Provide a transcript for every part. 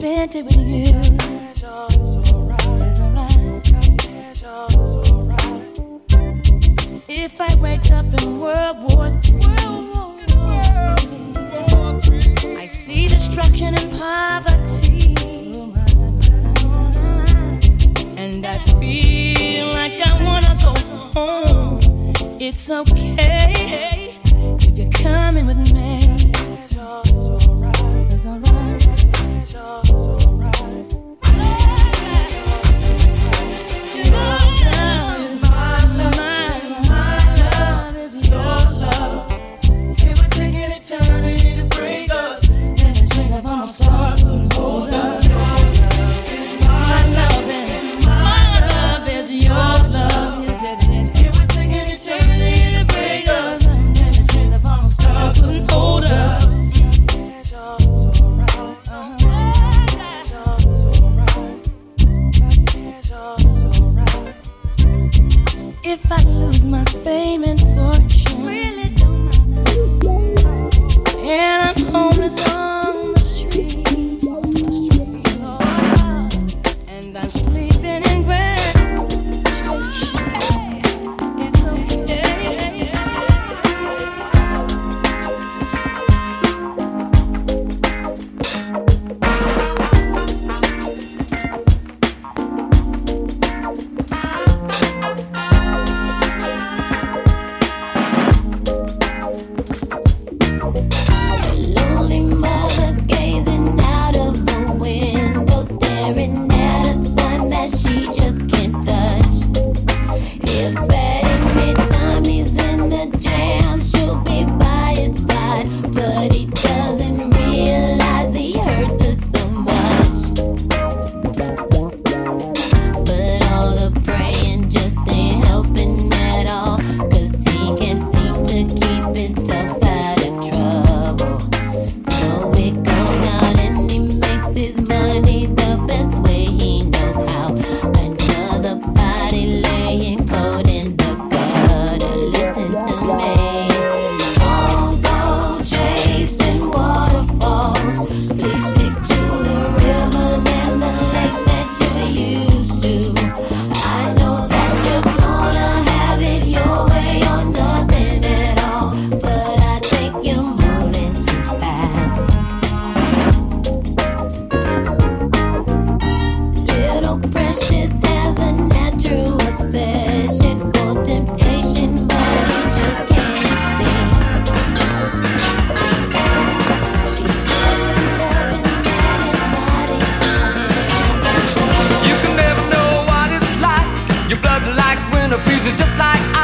spent it with you. Alright. If I wake up in World War III, I see destruction and poverty, and I feel like I wanna go home. It's okay if you're coming with me.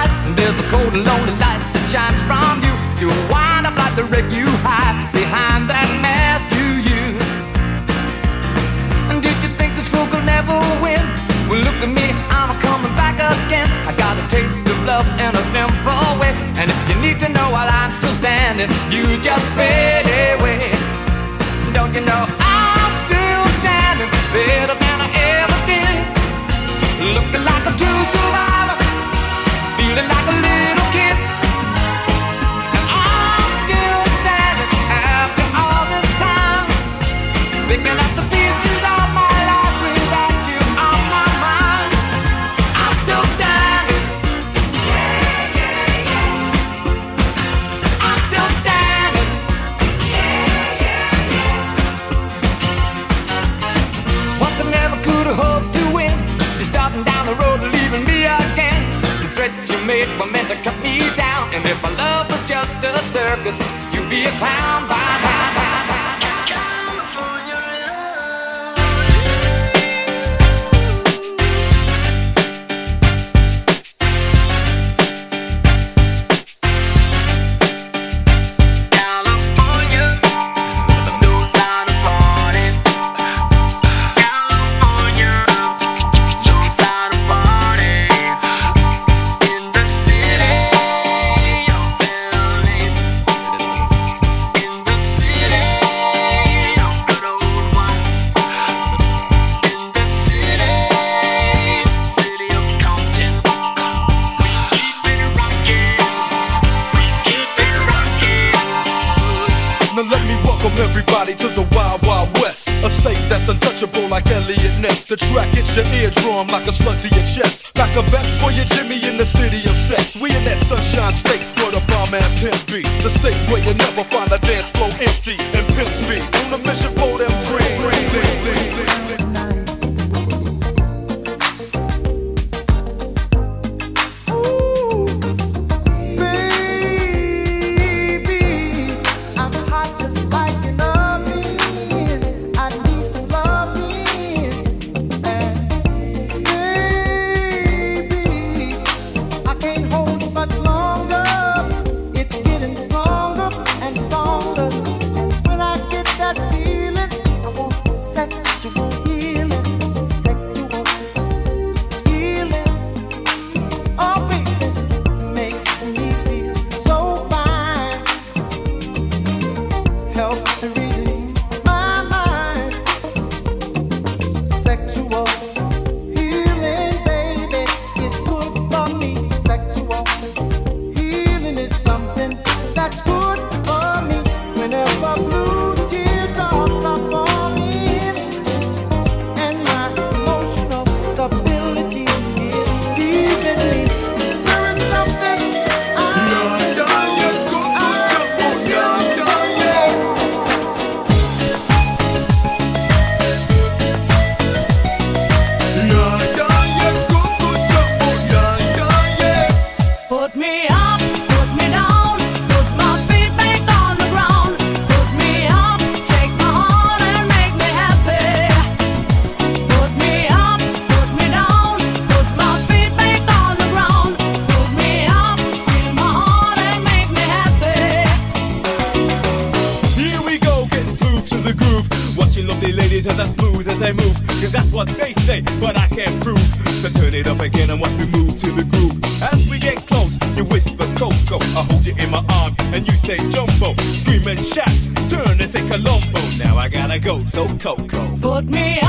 ice. And there's a cold and lonely light that shines from you. You wind up like the wreck you hide behind that mask you use. And did you think this fool could never win? Well, look at me, I'm coming back again. I got a taste of love in a simple way. And if you need to know while I'm still standing, you just fade away. Don't you know I'm still standing better than I ever did? Looking like a true survivor feeling like a mistake were meant to cut me down. And if my love was just a circus, you'd be a clown by now. To the Wild Wild West. A state that's untouchable like Eliot Ness. The track hits your eardrum like a slug to your chest. Back a vest for your Jimmy in the city of sex. We in that sunshine state where the bomb ass him be. The state where you never find a dance floor empty and pimp speed. On a mission for them green. Tell so that I'm here.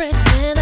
Everything. in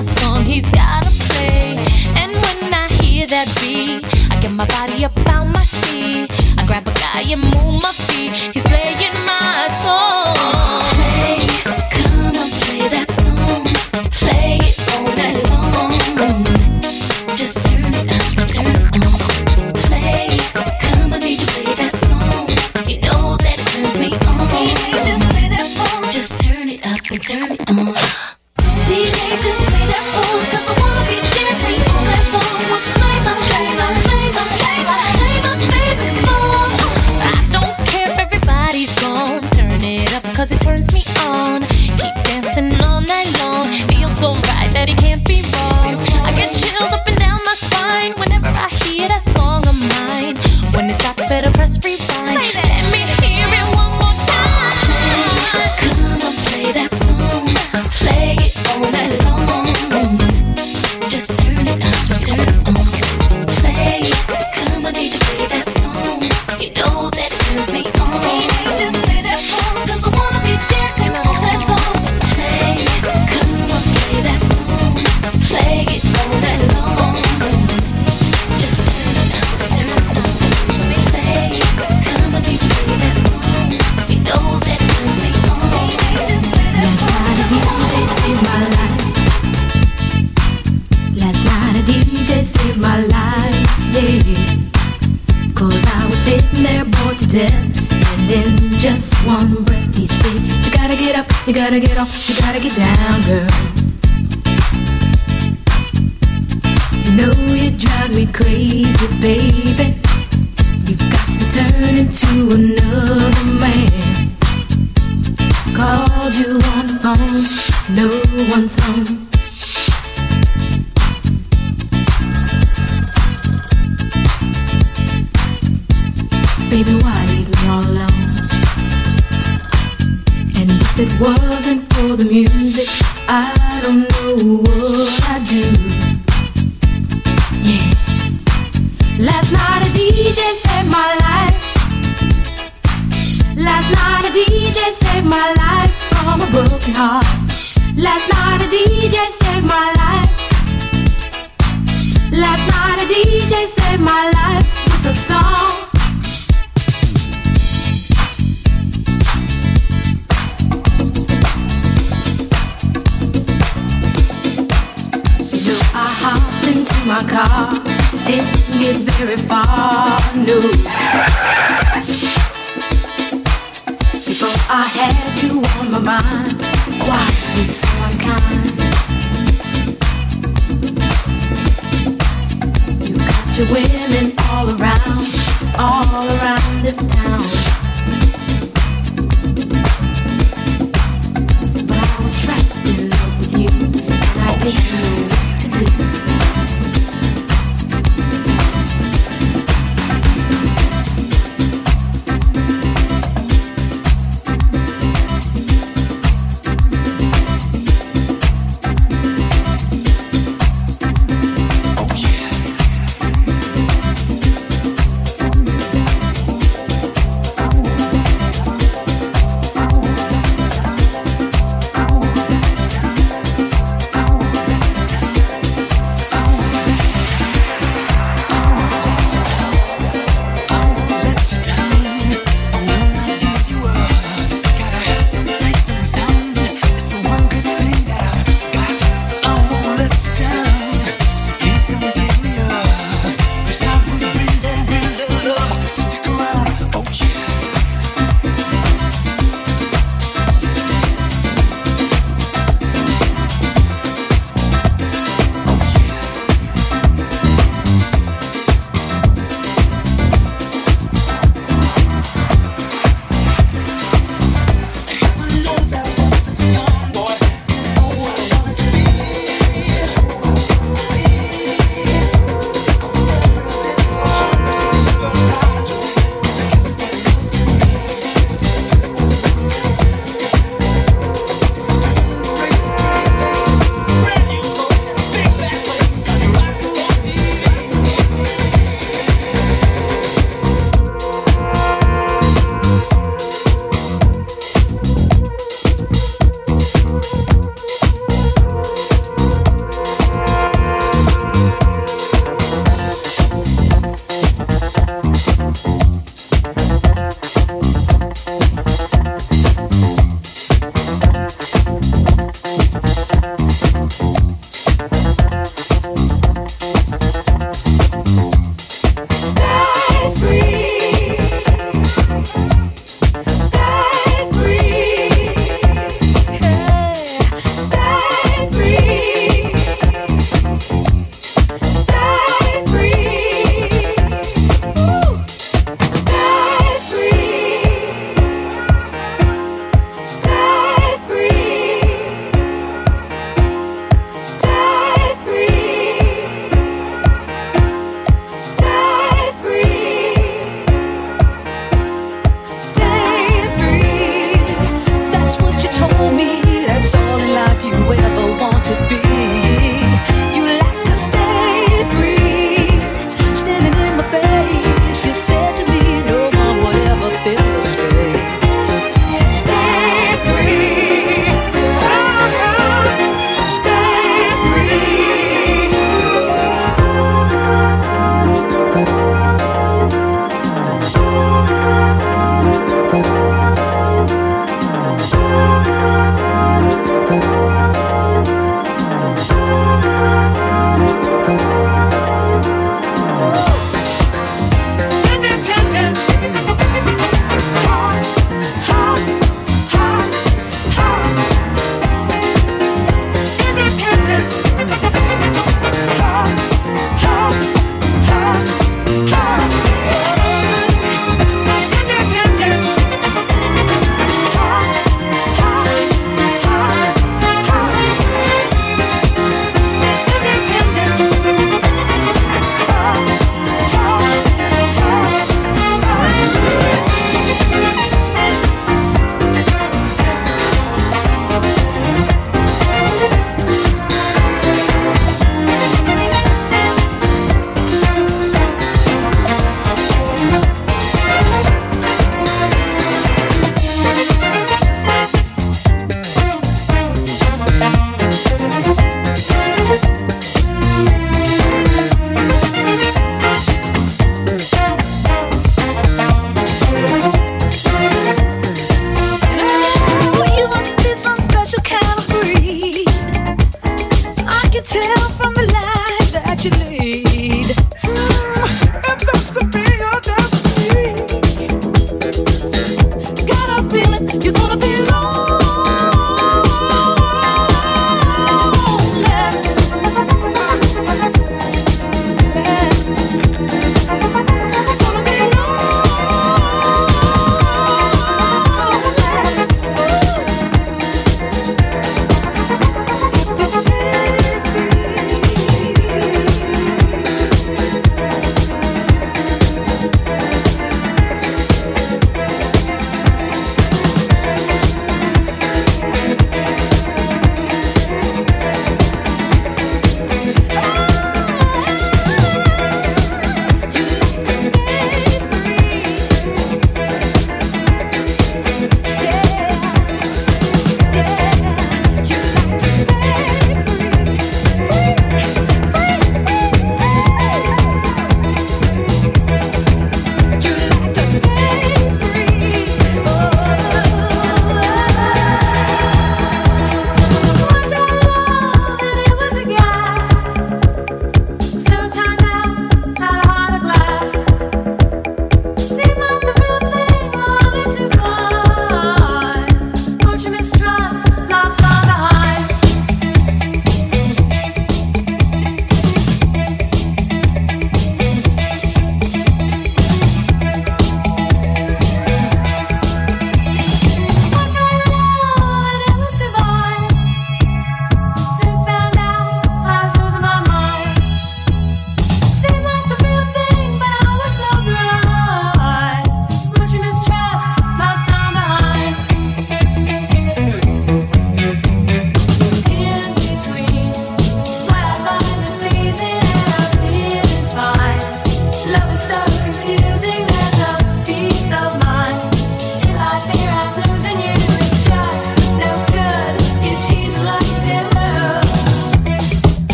my song he's gotta play. And when I hear that beat, I get my body up out my seat. I grab a guy and move. to death, and in just one breath, you see, you gotta get up, you gotta get off, you gotta get down, girl. You know you drive me crazy, baby. You've got me turning into another man. Called you on the phone, no one's home. Baby, why leave me all alone? And if it wasn't for the music, I don't know what I'd do. Yeah. Last night a DJ saved my life. Last night a DJ saved my life from a broken heart. Last night a DJ saved my life. Last night a DJ saved my life with a song. car, didn't get very far, no. Before I had you on my mind, why quietly so unkind. You got your women all around, all around this town. But I was trapped in love with you, and I didn't know what to do.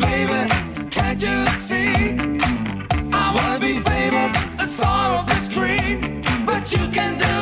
When I